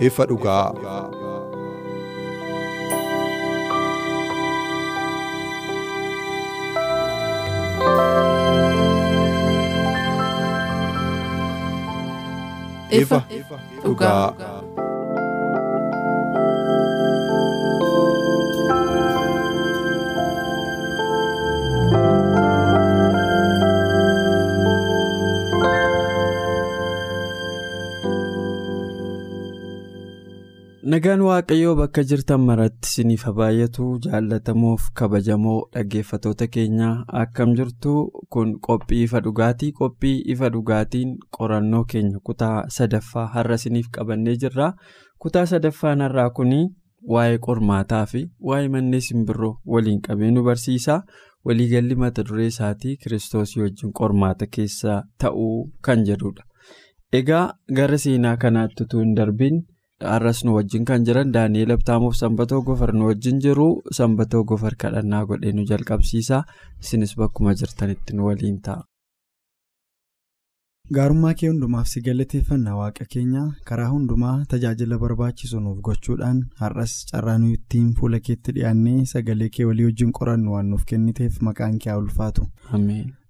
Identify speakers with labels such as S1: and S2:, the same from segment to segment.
S1: Ifa dhugaa.
S2: ifa dhugaa.
S3: Nagaan Waaqayyoo bakka jirtan maratti isiniif baay'atu jaallatamoof kabajamoo dhaggeeffatoota keenyaa akkam jirtu kun qophii ifa dhugaatii. Qophii ifa dhugaatiin qorannoo keenya kutaa sadaffaa har'a isiniif qabannee jirra. Kutaa sadaffaan har'aa kun waa'ee qormaataa fi waa'ee mannee simbirroo waliin qabee nu barsiisa. Waliigalli mata duree isaatii kiristoosii wajjin qormaata keessa ta'uu kan jedhudha. Egaa gara seenaa kanaatti utuu hin darbiin. Har'as nu wajjin kan jiran daani'eel abtaamuuf sanbatoo gofar nu wajjin jiru sanbatoo gofar kadhannaa godhee nu jalqabsiisa isinis bakkuma jirtanitti nu waliin ta'a.
S4: gaarummaa kee hundumaaf si galateeffanna waaqa keenya karaa hundumaa tajaajila barbaachisu nuuf gochuudhaan har'as carraa nuyi ittiin fuula keetti dhiyaannee sagalee kee walii wajjin qorannu waan nuuf kenniteef maqaan kee haa ulfaatu.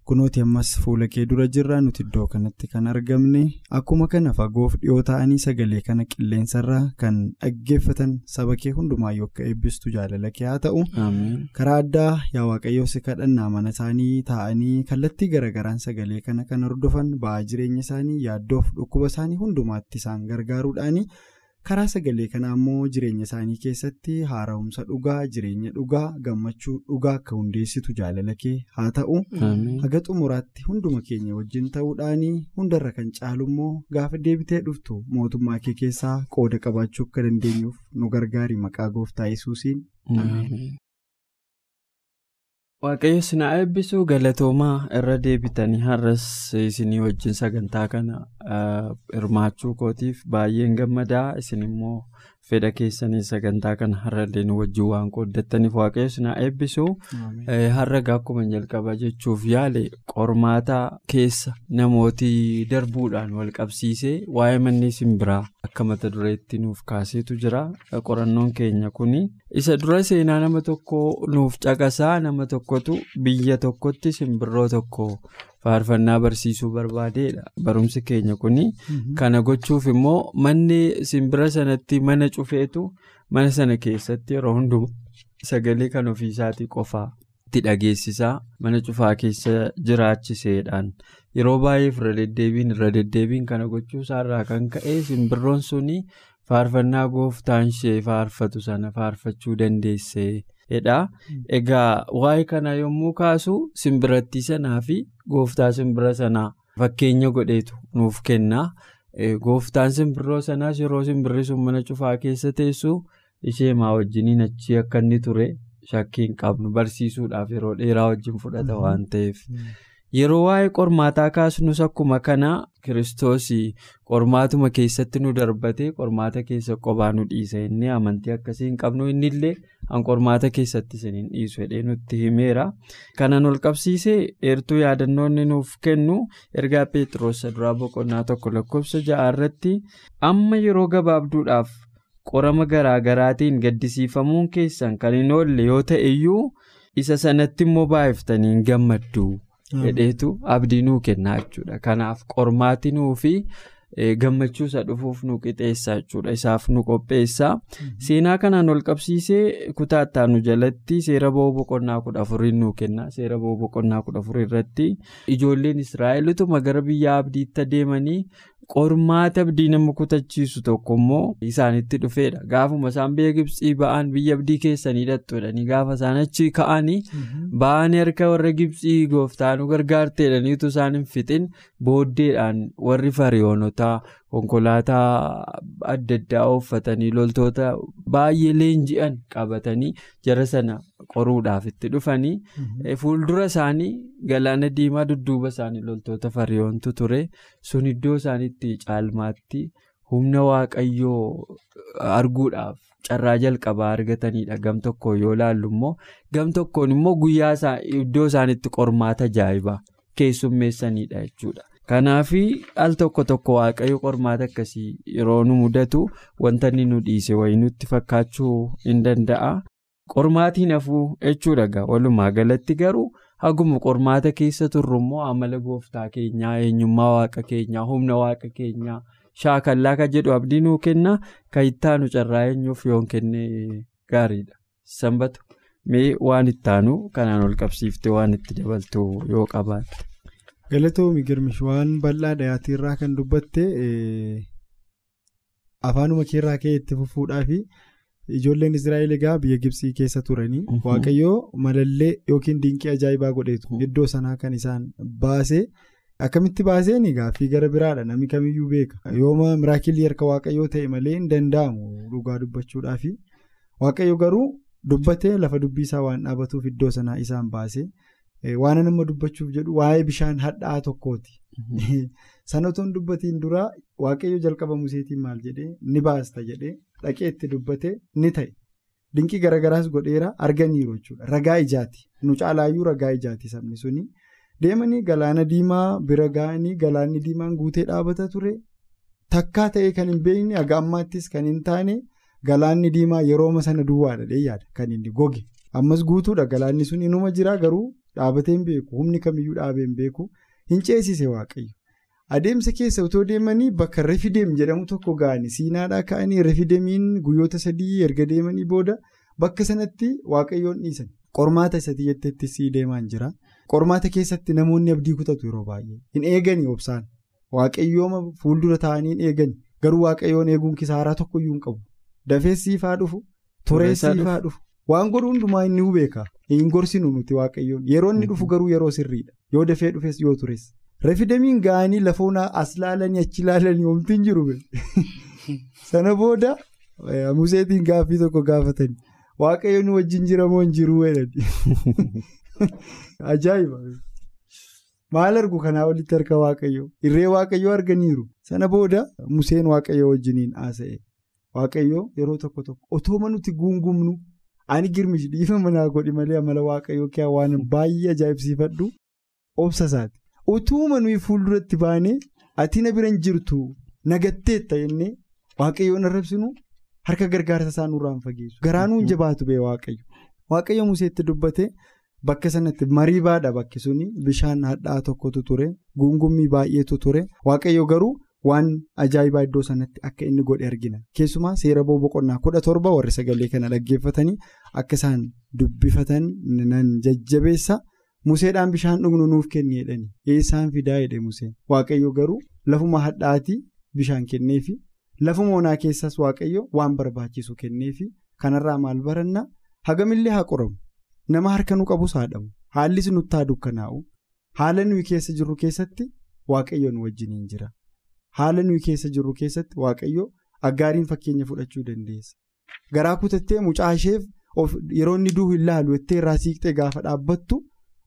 S4: Kunooti ammas fuula kee dura jirra nuti iddoo kanatti kan argamne akkuma kana fagoof dhiyoo ta'anii sagalee kana qilleensarraa kan dhaggeeffatan saba kee hundumaayyuu akka eebbistu jaalala kee haa ta'u karaa addaa yaa waaqayyoo si kadhannaa mana isaanii taa'anii kallattii garagaraan sagalee kana kan hordofan ba'aa jireenya isaanii yaaddoof dhukkuba isaanii hundumaatti isaan gargaaruudhaani. Karaa sagalee kanaa immoo jireenya isaanii keessatti haara'umsa dhugaa jireenya dhugaa gammachuu dhugaa akka hundeessitu jaalala kee haa ta'u. Haga xumuraatti hunduma keenya wajjin ta'uudhaanii hundarra kan caalu immoo gaafa deebitee dhuftu mootummaa kee keessaa qooda qabaachuu akka dandeenyuuf nu gargaari maqaa gooftaa yesuusiin.
S3: Waaqayyo sinaa eebbisuu galatoomaa irra deebitanii har'as isinii wajjin sagantaa kana hirmaachuu kootiif baay'een gammadaa. Isin immoo fedha keessanii sagantaa kana har'allee wajjin waan qooddattaniif waaqayyo sinaa eebbisuu har'a akkuma jalqaba jechuuf yaale qormaata keessa namooti darbuudhaan wal qabsiisee waa'ee manneen simbiraa akka mata dureetti nuuf kaaseetu jira qorannoon keenya kun isa dura seenaa nama tokko nuuf caqasaa nama tokkotu biyya tokkotti simbirroo tokko faarfannaa barsiisuu barbaadeedha barumsi keenya kun kana gochuuf immoo manni simbira sanatti mana cufeetu mana sana keessatti yeroo hundumaa sagalee kan ofiisaatii qofaa itti dhageessisaa mana cufaa keessa jiraachiseedhaan yeroo baay'eef irra deddeebiin irra deddeebiin kana gochuu isaarraa kan ka'e simbirroon suni faarfannaa gooftaan ishee faarfatu sana faarfachuu dandeesse. Egaa waa'ee kana yommuu kaasu simbirattii sanaa fi gooftaa simbira sanaa fakkeenya godheetu nuuf kenna. Gooftaan simbirroo sanaas yeroo simbirri sun mana cufaa keessa teessu ishee maa wajjiniin achii akka inni ture shakkiin qabnu barsiisuudhaaf yeroo dheeraa wajjin fudhata waan ta'eef. Yeroo waa'ee qormaataa kaasnus akkuma kana kiristoos qormaatuma keessatti nu darbate qormaata keessa qophaa nu dhiisa inni amantii akkasii hin qabnu innillee an qormaata keessatti isiniin dhiisu jedhee nutti himeera kanan ol qabsiisee dheertuu yaadannoonni nuuf kennu ergaa peetiroos duraa boqonnaa tokko lakkoofsa ja'a irratti amma yeroo gabaabduudhaaf qorama garaagaraatiin gaddisiifamuun keessan kan hin oolle yoo ta'e iyyuu isa sanatti immoo baay'iftanii hin gammaddu. Hedheetu abdii nuu kennaa jechuudha. Kanaaf qormaati nuu fi gammachuu isa dhufuuf nu qixeessa jechuudha. Isaaf nu qopheessa. Seenaa kanaan ol qabsiisee kutaa ittaanu jalatti seera ba'uu boqonnaa kudha afurii nuu kenna. Seera ba'uu boqonnaa kudha afurii irratti ijoolleen Israa'elituma gara biyya abdiitti deemanii qormaata abdii nama kutachiisu tokko immoo isaanitti dhufeedha. Gaafuma isaan biyya Gibxii ba'an biyya abdii keessanii hidhattoodhani gaafa isaan achi ka'anii ba'anii harka warra Gibxii gooftaanu gargaarteedhaniitu isaan hin fixin booddeedhaan warri fariyoonota konkolaataa adda addaa uffatanii loltoota baay'ee leenji'an qabatanii jara sana qoruudhaaf itti dhufanii fuuldura isaanii galaana diimaa dudduuba isaanii loltoota fariyoontu ture sun iddoo isaaniitti caalmaatti humna waaqayyoo arguudhaaf carraa jalqabaa argatanidha gam tokkoon yoo laallu immoo gam tokkoon immoo guyyaa iddoo isaaniitti qormaata ajaa'ibaa keessummeessanidha jechuudha. Kanaaf al tokko tokko waaqayyo qormaata akkasii yeroo nu mudatu wanta nu dhiise wayii nutti fakkaachuu hin danda'a. Qormaatiin hafuu jechuudha gaa walumaa galatti garuu haguma qormaata keessa turru immoo amala gooftaa keenyaa eenyummaa waaqa keenyaa humna waaqa keenyaa shaakallaa kan jedhu abdii nuu kenna kan ittaanu carraa eenyuuf yoon kenne gaariidha. Sanbatu mee waan ittaanu kanaan ol qabsiiftee waan itti dabaltu yoo qabaatte.
S4: Galatoomi girmish waan bal'aa dhiyaatirraa kan dubbatte afaanuma keerraa ka'ee itti fufuudhaa ijoolleen Israa'eel egaa biyya Gibsii keessa turanii waaqayyoo malallee yookiin dinqii ajaa'ibaa godheetu iddoo sanaa kan isaan baase akkamitti baaseen gaaffii gara biraadha namni kamiyyuu beeka yooma miraakilii harka waaqayyoo ta'e malee hin danda'amu dhugaa dubbachuudhaa fi waaqayyo garuu dubbatee lafa dubbii isaa waan dhaabatuuf iddoo sanaa isaan baase. waan nama dubbachuuf jedhu waa'ee bishaan hadhaa'aa tokkooti. Sana otoo hin dubbatiin duraa waaqayyo jalqaba museetiin maal jedhee ni baasta jedhee dhaqee itti dubbatee ni ta'e. Dinqii garagaraas godheera arganiiru jechuudha. Ragaa ijaati. Nu caalaayyuu ragaa ijaati sabni suni. Deemanii galaana diimaa bira ga'anii galaanni diimaan guutee dhaabata ture. Takkaa ta'ee kan hin beekne haga ammaattis kan hin taane galaanni diimaa yerooma sana duwwaadha yaada kan inni goge. Ammas guutuudha galaanni sun inuma jira garuu. Dhaabatee hin beeku humni kamiyyuu dhaabee hin beeku hin ceesise waaqayyo adeemsa keessa otoo deemanii bakka refideem jedhamu tokko ga'anii siinaadhaa ka'anii refidemiin guyyoota sadii erga deemanii booda bakka sanatti waaqayyoon dhiisan qormaata isatti jetteetti sii deemaan jira qormaata keessatti namoonni abdii kutatu yeroo baay'ee hin eeganii obsaan waaqayyooma fuuldura taa'anii hin eegani garuu waaqayyoon eeguun kisaaraa tokkoyyuu hin qabu dafee siifaa dhufu turee siifaa dhufu. Waan godhu hundumaa inni nu beeka. Hin gorsinu nuti waaqayyoon. Yeroo inni dhufu garuu yeroo sirriidha. Yoo dafee dhufes yoo tures. Refidamiin ga'anii lafoon as laalanii achi laalanii oomtii hin jiru. Sana booda museetiin gaaffii tokko gaafatanii waaqayyoon wajjin jira moo hin jiru Ajaa'iba! Maal argu kanaa olitti harka waaqayyoo? Irree waaqayyoo arganiiru. Sana booda Museen waaqayyoo wajjiniin haasa'e. Waaqayyoo yeroo tokko tokko otooma nuti guungumnu. Ani girmish dhiifama naa godhi malee amala waaqayyoo kee waan baay'ee ajaa'ibsiifadhu obsa isaati. Utuuma nuyi fuulduratti baanee ati na bira hin jirtu nagatteetta jennee waaqayyoon arrabsinu harka gargaarsa isaa nurraan fageessu. Garaanuun jabaatu bee waaqayyo. Waaqayyo museetti dubbate bakka sanatti marii baadha bakki suni bishaan hadhaa tokkotu ture guungummii baay'eetu ture waaqayyo garuu. Waan ajaa'ibaa iddoo sanatti akka inni godhe argina. Keessumaa seera boqonnaa kudha torba warri sagalee kana dhaggeeffatanii akka isaan dubbifatan nan jajjabeessa. Museedhaan bishaan dhugnu nuuf kenni jedhani. Eessaan fidaa jedhe Museen. Waaqayyo garuu lafuma hadhaatii bishaan kenneefi lafuma onaa keessas Waaqayyo waan barbaachisu kenneefi kanarraa maal barannaa hagamillee haa qoramu. Nama harka nu qabus haa dhabu. Haallis nutti haa dukkanaa'u. Haala nuyi keessa jirru keessatti Waaqayyo nu wajjiniin jira. Haala nuyi keessa jirru keessatti waaqayyo aggaariin fakkeenya fudhachuu dandeessa. Garaa kutattee mucaa isheef yeroo inni du'u hin laalu jettee irraa siiqxee gaafa dhaabbattu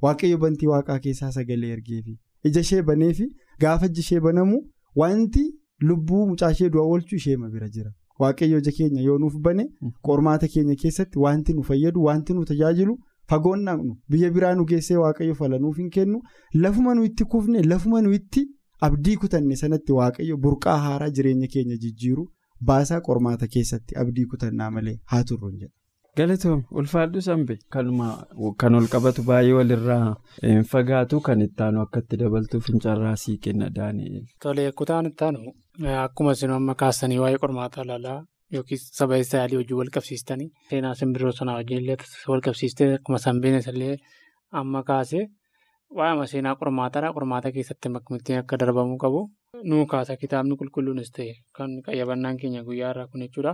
S4: waaqayyo bantii waaqaa keessaa sagalee ergeefi. Ija ishee baneefi gaafa iji ishee banamu wanti lubbuu mucaa ishee du'a oolchuu isheema bira jira. Waaqayyo ija keenya yoo nuuf bane qormaata keenya keessatti wanti nu fayyadu wanti nu tajaajilu fagoon dhaqnu biyya biraa nu geessee waaqayyo fala nuuf hin kennu lafuma nu itti kufne lafuma nu itti. Abdii kutanne sanatti waaqayyo burqaa haaraa jireenya keenya jijjiiru baasaa qormaata keessatti abdii kutannaa malee haa turruun jedha.
S3: Galatoomii ulfaadhu sanbe kan ol qabatu baay'ee walirraa hin fagaatu kan ittaanu akka itti dabaltuu fincarraa sii kenna Daani'eel.
S1: Tolee kutaan ittaanu akkuma isin amma kaastanii waa'ee qormaataa ilaalaa yookiin saba Israa'elii wajjin wal qabsiistanii seenaa simbirroo sanaa wajjin illee wal qabsiistee akkuma sanbeenes illee amma kaase. Waa'ee seenaa qormaataadha. Qormaata keessatti makmittiin akka darbamuu qabu. nuu kaasa kitaabni qulqulluunis ta'e kan qayyabannaan keenya guyyaa irraa kun jechuudha.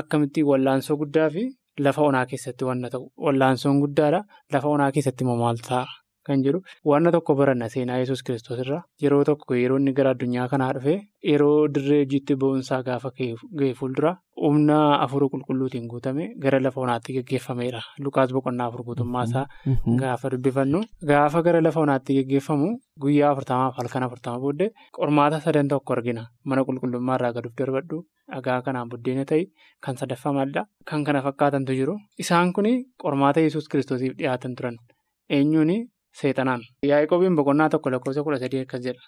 S1: Akkamitti wallaansoo guddaa fi lafa onaa keessatti wanna ta'u wallaansoon guddaadha. Lafa onaa keessatti immoo maal ta'a kan jedhu wanna tokko baranna seenaa yesus kiristoos irraa yeroo tokko yeroo inni gara addunyaa kanaa dhufe yeroo dirree hojiitti ba'umsaa gaafa ga'e fuuldura humna afur qulqulluutiin guutame gara lafa onaatti geggeeffameera lukaas boqonnaa afur guutummaa isaa gaafa dubbifannu gaafa gara lafa onaatti geggeeffamu guyyaa afurtamaaf halkan afurtama booddee qormaata sadan tokko argina. Mana qulqullummaa irraa gaduuf darbadhu dhagaa kanaan buddeena ta'e kan sadaffamaadha kan kana fakkaatantu jiru. Isaan kun qormaata yesus kiristoosiif dhiyaatan turan. Eenyuun seexanaan yaa'ikoobiin boqonnaa tokko lakkoofsa kudha sadii akkas jedha.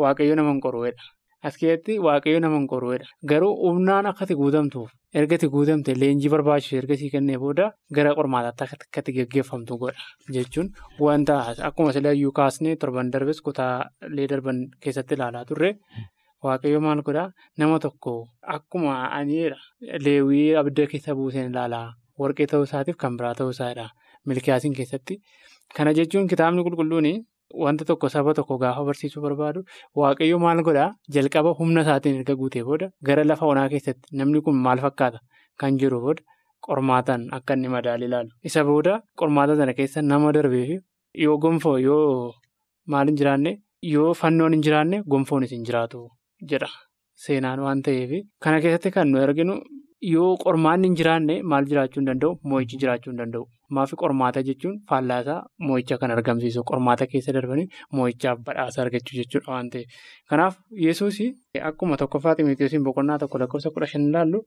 S1: Waaqayyo nama hin qoruudha as keessatti waaqayyo nama hin qoruudha garuu humnaan akkati guutamtuuf ergati guutamte leenjii barbaachisu ergasii kennee booda gara qormaataatti akkati geggeeffamtu godha jechuun wanta akkuma silayyuu kaasnee torban darbes kutaalee darban keessatti ilaalaa turre. Waaqayyo maal godhaa? Nama tokko akkuma aniidha. Leewwii abidda keessa buuseen ilaalaa warqee ta'uu isaatiif kan biraa ta'uu isaadha milkiyaasiin keessatti. Kana jechuun kitaabni qulqulluun wanta tokko saba tokko gaafa barsiisuu barbaadu waaqayyo maal godhaa jalqaba humna isaatiin erga guutee booda gara lafa onaa keessatti namni kun maal fakkaata kan jiru booda qormaataan akka inni madaali ilaalu. Isa booda qormaata sana keessa nama darbeef yoo gonfoo yoo maal hin jiraanne yoo fannoon hin jiraanne gonfoonis hin jiraatu. jedha seenaan waan ta'eef kana keessatti kan nu arginu yoo qormaanni hin jiraanne maal jiraachuu hin danda'u? Moo'ichi jiraachuu hin danda'u. Maafi qormaata jechuun faallaasaa moo'icha kan argamsiisu qormaata keessa darbanii moo'ichaaf badhaasa argachuu jechuudha waan ta'eef. Kanaaf yesuus akkuma tokkoffaa ximiitiyoosiin boqonnaa tokko lakkoofsa kudha shan ilaallu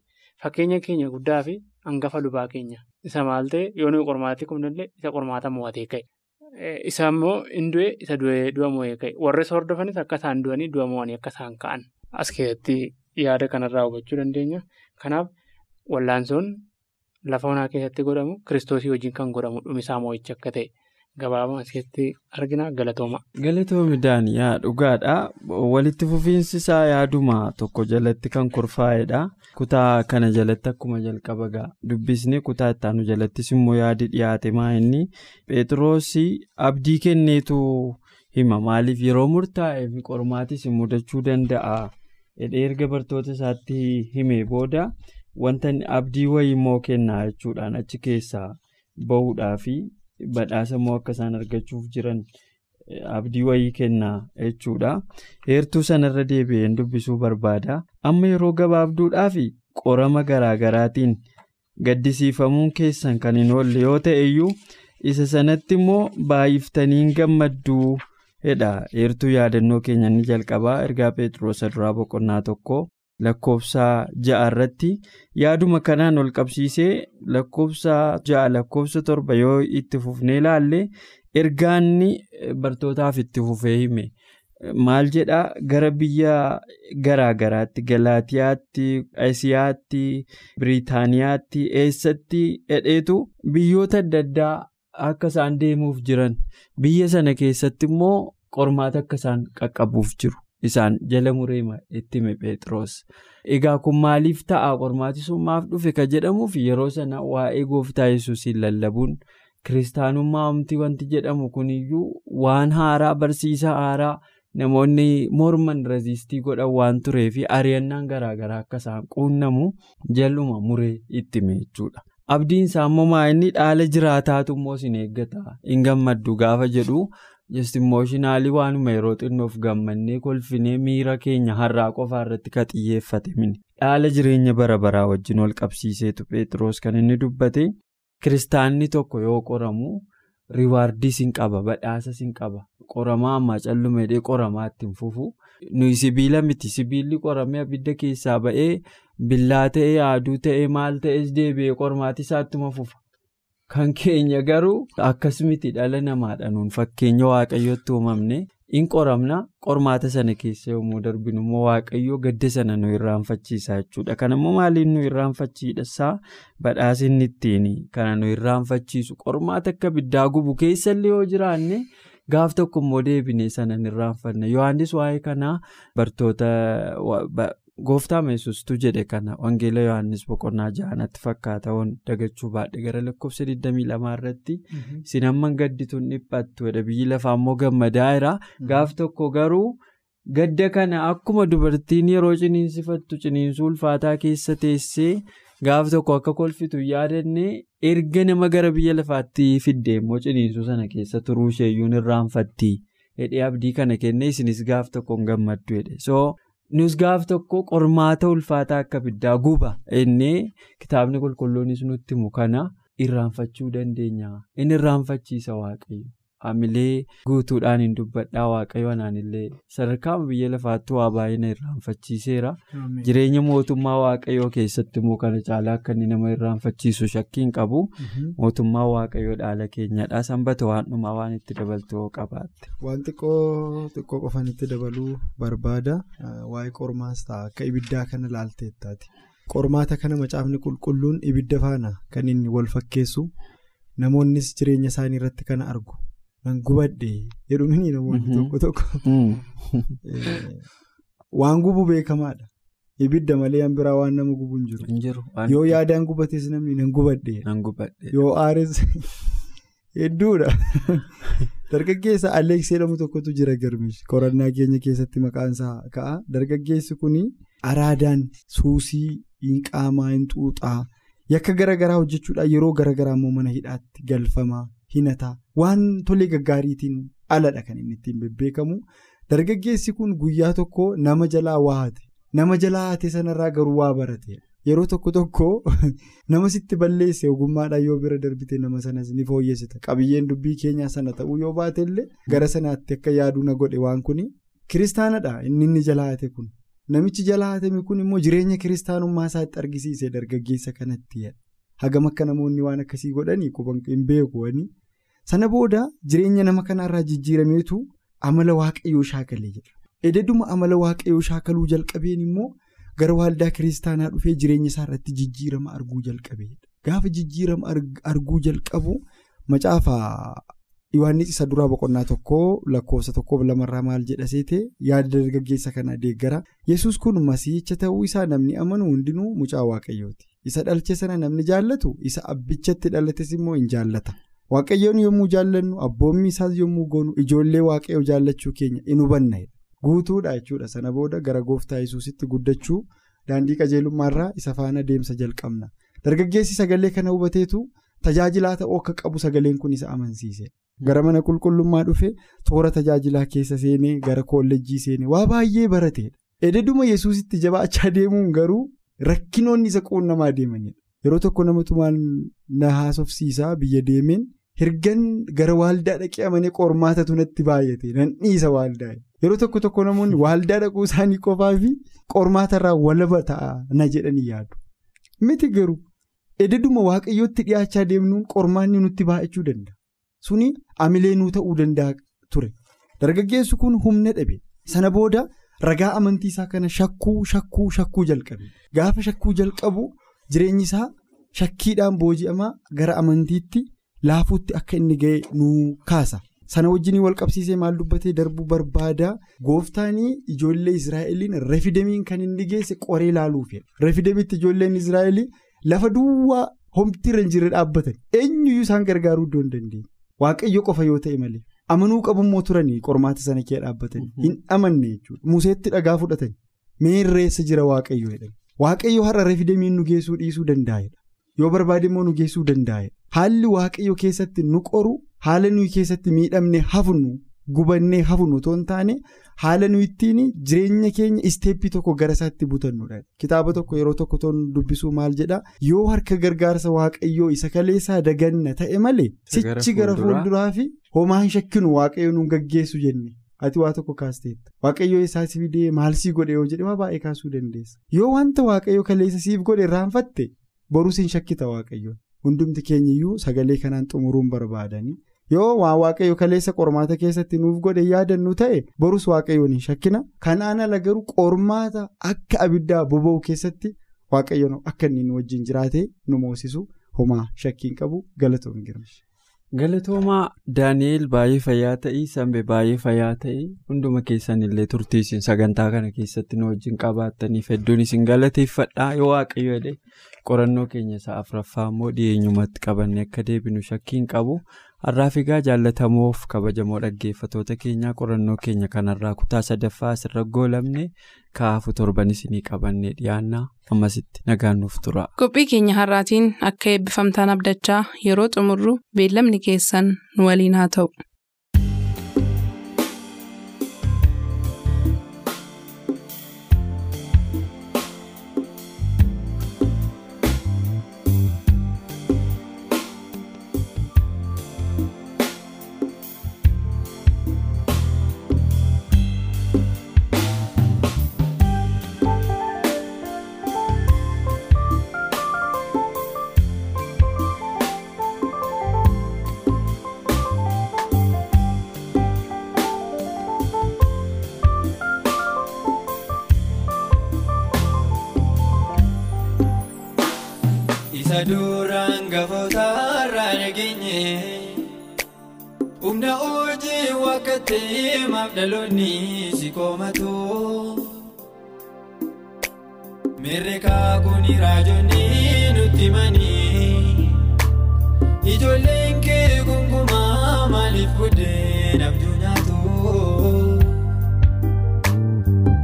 S1: fakkeenya keenya guddaa fi hangafa lubaa keenya. Isa maal ta'e? Yoo nuyi qormaatatti kumnallee isa qormaata mo'atee ka'e. Isa immoo hin du'e isa du'a mo'ee ka'e. Warri isa hordofanis akka isaan du'anii du'a mo'anii akka isaan ka'an. As keessatti yaada kanarraa hubachuu dandeenya. Kanaaf wallaansoon lafa onaa keessatti godhamu kiristoosii wajjin kan godhamu dhumisaa mo'icha akka ta'e gabaabaa as keessatti argina galatooma.
S3: Galatoomi daaniyaa dhugaadha. Walitti fufiinsi isaa yaaduma tokko jalatti kan kurfaa'edha. Kutaa kana jalatti akkuma jalqaba ga'a. Dubbisni kutaa ittaanu jalattis immoo yaadi dhiyaate maa inni Phexroosii abdii kenneetu hima. Maaliif yeroo murtaa'eef qormaatis mudachuu danda'a. Erga bartoota isaatti himee booda wanta abdii wayii immoo kennaa jechuudhaan achi keessaa bahuudhaafi. Badhaasa immoo akka isaan argachuuf jiran abdii wayii kennaa jechuudha. Heertuu sanarra deebi'een dubbisuu barbaada. Amma yeroo gabaabduudhaaf qorama garaa garaatiin gaddisiifamuun keessan kan hin oolle yoo ta'e iyyuu isa sanatti immoo baay'iftanii gammadduu. Heertuu yaadannoo keenya ni jalqabaa ergaa Pheexroos duraa boqonnaa tokko. Lakkoofsa ja'a irratti. Yaaduma kanaan ol qabsiisee lakkoofsa ja'a lakkoofsa torba yoo itti fufnee ilaalle ergaanni bartootaaf itti fufee hime. Maal jedhaa gara biyya garaa garaatti galaatiyaatti asiyaatti biriitaaniyaatti eessatti hedheetu biyyoota adda addaa akka isaan deemuuf jiran biyya sana keessatti immoo qormaata akka isaan qaqqabuuf jiru. Isaan jala mureema itti hime Pheexroos. Egaa kun maaliif ta'a qormaati sun maaf dhufe ka jedhamuuf yeroo sana waa'ee gooftaa yesuusiin lallabuun kiristaanummaa omtii wanti jedhamu kuniyyuu waan haaraa barsiisa haaraa namoonni morman reziistii godhan waan tureefi ari'annaan garaagaraa akka isaan quunnamu jaluma muree itti hime jechuudha. Abdiin isaa immoo inni dhaala jiraataatu immoo isin eeggata hin gammaddu gaafa jedhu. Jestimooshinaali waanuma yeroo xinnoof gammannee kolfinee miira keenya har'aa qofaa irratti ka xiyyeeffate mini. Dhaala jireenya bara baraa wajjin wal qabsiiseetu Pheexroos kan inni dubbate kiristaanni tokko yoo qoramu riwaardii sin qaba badhaasa sin qaba qoramaa ammaa callumedhee qoramaa ittiin fufu nuyi sibiila miti sibiilli qoramee abidda keessaa ba'ee billaa ta'ee haaduu ta'ee maal ta'es deebi'ee qormaati isaattuma fufa. Kan keenya garuu akkas miti dhala namaadha nuun fakkeenya waaqayyootti uumamne in qoramna qormaata sana keessa yommuu darbinu immoo waaqayyoo gadda sana nu irraanfachiisa jechuudha. Kan immoo maaliin nu irraanfachiidhasaa badhaasinni ittiin kana nu irraanfachiisu qormaata akka biddaa gubu keessallee yoo jiraanne gaaf tokko immoo deebinee sana hin irraanfanne Yohaannis waa'ee kanaa bartoota. Gooftaa Yesuustuu jedhe kana Wangeela Yohaannis boqonnaa ja'anatti fakkaata. Dagachuu baadhe gara lakkoofsa 22 irratti. Isin hamma gaddituun dhiphattu biyyi lafaa immoo gammadaa jira. Gaaf tokko garuu gadda kana akkuma dubartiin yeroo ciniinsifattu ciniinsuu ulfaataa keessa teessee gaaf tokko akka kolfitu yaadanne erga nama gara biyya lafaatti fidde immoo ciniinsuu sana keessa turuu isheeyyuun irraanfatti. Hidhee abdii kana kenne isinis gaaf tokko hin gammaddu jedhe nus gaaf tokko qormaata ulfaataa akka biddaa guba inni kitaabni qulqulluunis nutti himu kana irraanfachuu dandeenya inni irraanfachiisa waaqayyo. Hamilee guutuudhaan hin dubbadhaa waaqayyo anaanillee sadarkaa biyya lafaatti waa baay'ee na irraanfachiiseera. Jireenya mootummaa waaqayyoo keessatti immoo kana caalaa akka inni nama irraanfachiisu shakkii hin qabu. Mootummaa waaqayyoo dhaala keenyadha. Sanbata waan dhumaa waan itti dabaltuu qabaatte.
S4: Waan xiqqoo xiqqoo qofan itti dabaluu barbaada. Waa'ee qormaas ta'a akka ibiddaa kana laalteettaati. Qormaata kana macaafni qulqulluun ibidda faana kan inni wal fakkeessu namoonnis jireenya isaanii irratti kana argu. Nan gubadhe jedhuun namoonni tokko tokko waan gubu beekamaadha. Ibidda malee an biraa waan nama gubu hin jiru. Yoo yaadaan gubates namni nan gubadhe. Yoo aares hedduudha. Dargaggeessa Aleeksii jedhamu tokkotu jira garmishi. Qorannaa keenya keessatti maqaan isaa ka'a. Dargaggeessi kun araadaan suusii, hinqaamaa, hinxuuxaa yakka garaagaraa hojjechuudhaan yeroo garaagaraa immoo mana hidhaatti galfama. Hinataa waan tolee gaggaariitiin aladha kan inni ittiin bebbeekamu. Dargaggeessi kun guyyaa tokko nama jalaa waa hate nama jalaa hate sanarraa garuu waa barate yeroo tokko tokko nama sitti balleesse ogummaadhaan yoo bira darbite nama sanas ni fooyyessita qabiyyeen dubbii keenyaa sana ta'uu yoo baate illee gara sanaatti akka yaaduu na godhe waan kun kiristaanadha inni inni jalaa hate kun. Namichi jalaa hatame kun immoo jireenya kiristaanummaa isaatti argisiise dargaggeessa kanatti hagam akka namoonni waan akkasii godhanii hin beeku. Sana booda jireenya nama kanaarraa jijjiirameetu amala waaqayyoo shaakalee jira. Ededuma amala waaqayyoo shaakaluu jalqabeen immoo gara waaldaa kiristaanaa dhufee jireenya isaa irratti jijjiirama arguu jalqabeedha. Gaafa jijjiirama arguu jalqabu macaafa Yohaannis isa duraa boqonnaa tokkoo lakkoofsa tokkoof lamarraa maal jedha seete yaada dargaggeessa kana deeggara. Yesus kun masiicha ta'uu isaa namni amanu hundinuu mucaa waaqayyooti. Isa dhalche sana namni jaallatu isa abbichatti dhalates immoo hin jaallata. Waaqayyoon yommuu jaallannu abboommi isaas yommuu goonu ijoollee waaqayyoo jaallachuu keenya in hubanna guutuudha jechuudha. Sana booda gara gooftaa yesuusitti guddachuu daandii qajeelummaarraa isa faana deemsa jalqabna. Dargaggeessi sagalee kana hubateetu tajaajilaa ta'uu akka qabu sagaleen kun isa amansiise. Gara mana qulqullummaa dhufe toora tajaajilaa keessa seenee gara koolleejjii seenee waa baay'ee barateedha ededuma yesuusitti jabaachaa deemuun garuu rakkinoonni isa quunnamaa deemanidha yeroo tokko namatu maal na haasofsiisaa biyya deemeen. Hirgan gara waaldaa dhaqee amanee qormaatatu natti baay'ate nan dhiisa waaldaa yeroo tokko tokko namoonni waaldaa dhaquu isaanii qofaa fi qormaatarraa walaba ta'a na jedhanii yaadu. Miti garuu ededuma waaqayyootti dhiyaachaa deemnuun qormaanni nutti baay'achuu danda'a. Suni amilee nuu ta'uu danda'a ture. Dargaggeessu kun humna dhabe. Sana booda ragaa amantii isaa kana shakkuu shakkuu shakkuu jalqabe. Gaafa shakkuu jalqabu jireenyi isaa shakkiidhaan booji'amaa gara amantiitti. Laafuutti akka inni ga'e nuu kaasa. Sana wajjin wal qabsiisee maal dubbatee darbuu barbaada. Gooftaanii ijoollee Israa'eliin refidamiin kan inni geesse qoree ilaaluufi. Refidamitti ijoolleen Israa'elii lafa duwwaa homti irra hin jirre dhaabbatan. Eenyuyyuu isaan gargaaruu iddoo hin dandeenye. Waaqayyo qofa yoo ta'e malee. Amanuu qabummoo turanii qormaata sana kee dhaabbatanii. Hin amanne jechuudha. Museetti dhagaa fudhatanii. Meerreessa jira Waaqayyo jedhani. Waaqayyo har'a refidamiin nu geessuu dhiisuu danda'edha. Yoo barbaade immoo nu geessuu danda'edha. Haalli waaqayyo keessatti nu qoru haala nuyi keessatti miidhamne hafnu gubannee hafnu otoo hin taane haala nuyi ittiin jireenya keenya isteeppii tokko gara isaatti butannudha. Kitaaba tokko yeroo tokko toon dubbisuu maal jedhaa yoo harka gargaarsa waaqayyoo isa kaleessaa daganna ta'e malee sichi gara fuulduraa fi homaa hin shakkinu waaqayyo nu gaggeessu jenne. Ati waa tokko kaasteetta. Waaqayyoo isaa si fidee maal sii godhe yoo jedhe waa baay'ee kaasuu dandeessa. Yoo wanta waaqayyo kaleessa siif godhe irraanfatte borus hin shakkita waaqayyoon. Hundumti keenyiyyuu sagalee kanaan xumuruun barbaadanii yoo waan waaqayyo kaleessa qormaata keessatti nuuf godhe yaadannu ta'e borus waaqayyoon hin shakkina. Kanaan ala garuu qormaata akka abiddaa boba'u keessatti waaqayyoon akka inni nu wajjin jiraate nu moosisu homaa shakkiin qabu galatoon girma.
S3: Galatoomaa Daani'eel baay'ee fayyaa ta'ii Sanbee baay'ee fayyaa ta'ii hunduma keessan illee turtiisin sagantaa kana keessatti nu wajjin qabaattaniif hedduun isin galateeffadhaa. Yoo waaqayyo jedhe qorannoo keenya isaa afuraffaa immoo dhiyeenyumatti qabannee akka deebinu shakkiin qabu
S5: Har'aaf egaa jaallatamoof kabajamoo dhaggeeffatoota keenyaa qorannoo keenya kanarraa kutaa sadaffaa asirra goolabne kaafu torban isinii qabannee dhiyaannaa ammasitti nagaan nuuf tura.
S2: Qophii keenya har'aatiin akka eebbifamtaan abdachaa yeroo xumurru beellamni keessan nu waliin haa ta'u.
S3: Duraan gafootarraa nageenye humna hojii wakkatee maaf dhaloonni si koomatu. Meerreekaa kun raajonni nutti manii ijoolleen kee gungumaa maaliif buddeen abjuu nyaatu.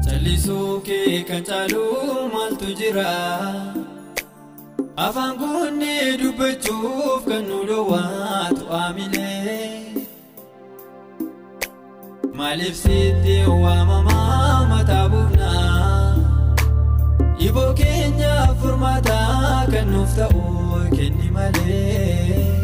S3: Callisuu kee kan caalu maaltu jira. Afaan kunnee dubbachuuf kan nu dhoowwaatu aamilee. Maaliif sitti waamamaa mataa buufnaa? Iboo keenyaaf furmaataa kan nuuf ta'u kenni malee.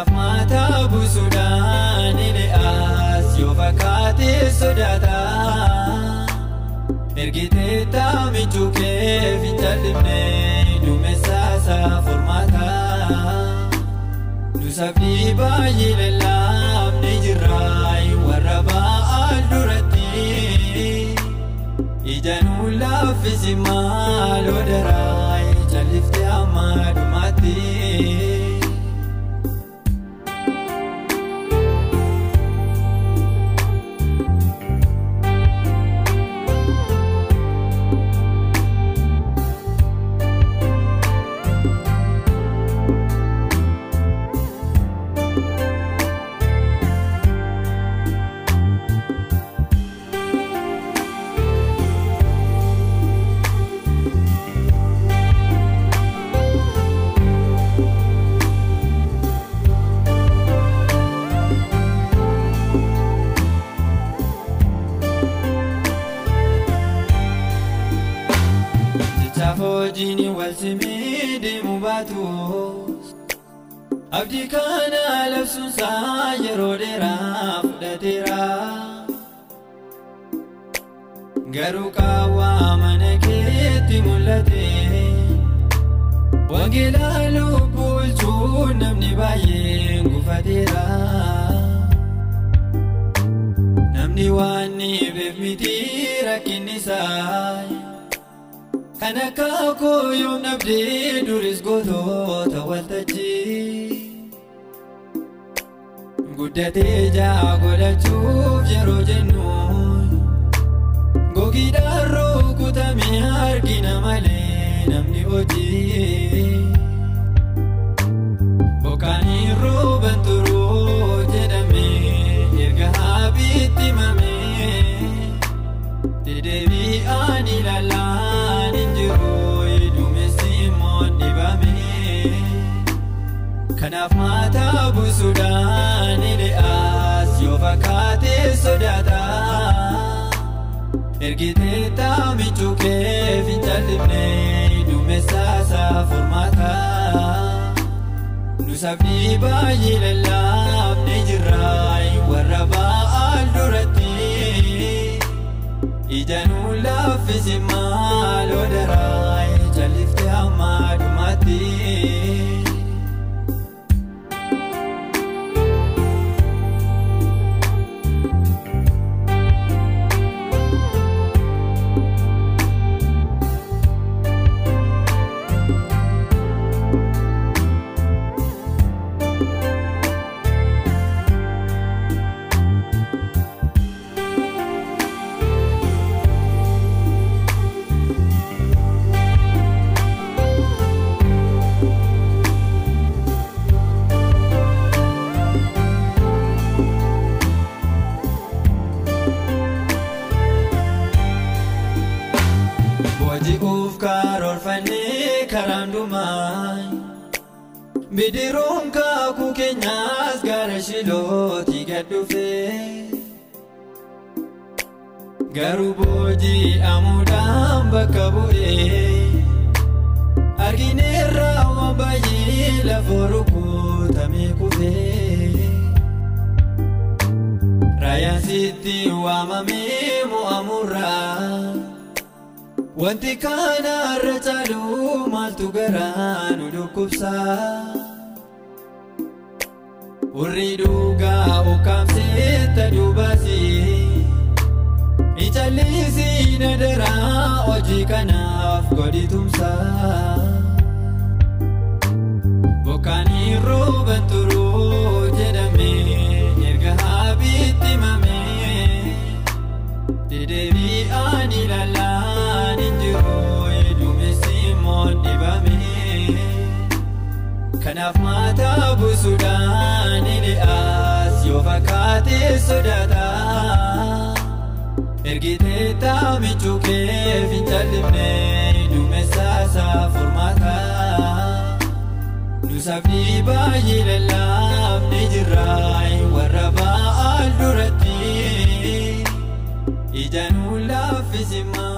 S3: Kanaaf mataa buusuudhaan ile'aas yoo fakkaate sodaata. Ergitee taamichuu kee fincaldifne duumessaasaa furmaata. Nusafni baay'ee lallaafne jirra warra ba'aal duratti. Ijaanuu laaffisi maaloo daraa jalliftee amma dhumaatti. Abdii kana labsuunsaa yeroo dheeraa fudhateera. Garuu qaawwaa mana keetti mul'ate wangeelaa lubbuu bulchuun namni baay'een gufateera. Namni waan beef miti rakkinni isaa. Kan akka koo yoom dhabdee duris gootota waltajjii. Guddatee jaa godhachuuf yeroo jennu gogiidhaan rukutamee argina malee namni hojii. Bokkaanii rooban turuu jedhamee erga haabiitti mamee. Dedeebii ani ilaalaan hin jiru duumessi immoo dhibame. Kanaaf mataa buusuudhaan ile'aas yoo fakkaate sodaata. Ergitee taamichuu kee fincaldifne duumessaasaa furmaata. Nusafni baay'ee lallaafne jirra warra ba'aal duratti. Ijaanuu laaffisi maaloo Booji'uuf karoorfannee karaan dumaan bidiruun kaakuu keenyaas gara shilooti gad dhufee. Garuu booji'amuudhaan bakka bu'ee argineerraa waan baay'ee lafa rukutamee kufee. Raayaan sitti waamamee mo'amurraa. Wanti kana irra caalu maaltu garaa nu dhukkubsa. Warri dhugaa ukkaamsee taduubaasi. Icaallisii na daraa hojii kanaaf godhi tumsa. Bokkaanii rooban turuu fakkaatee sodaata. Ergitee taamichuu kee fincaalifnee duumessaasaa furmaata. Nusaafni baay'ee lallaafne jirraa warra ba'aal duratti. Ijaan laaffisi maal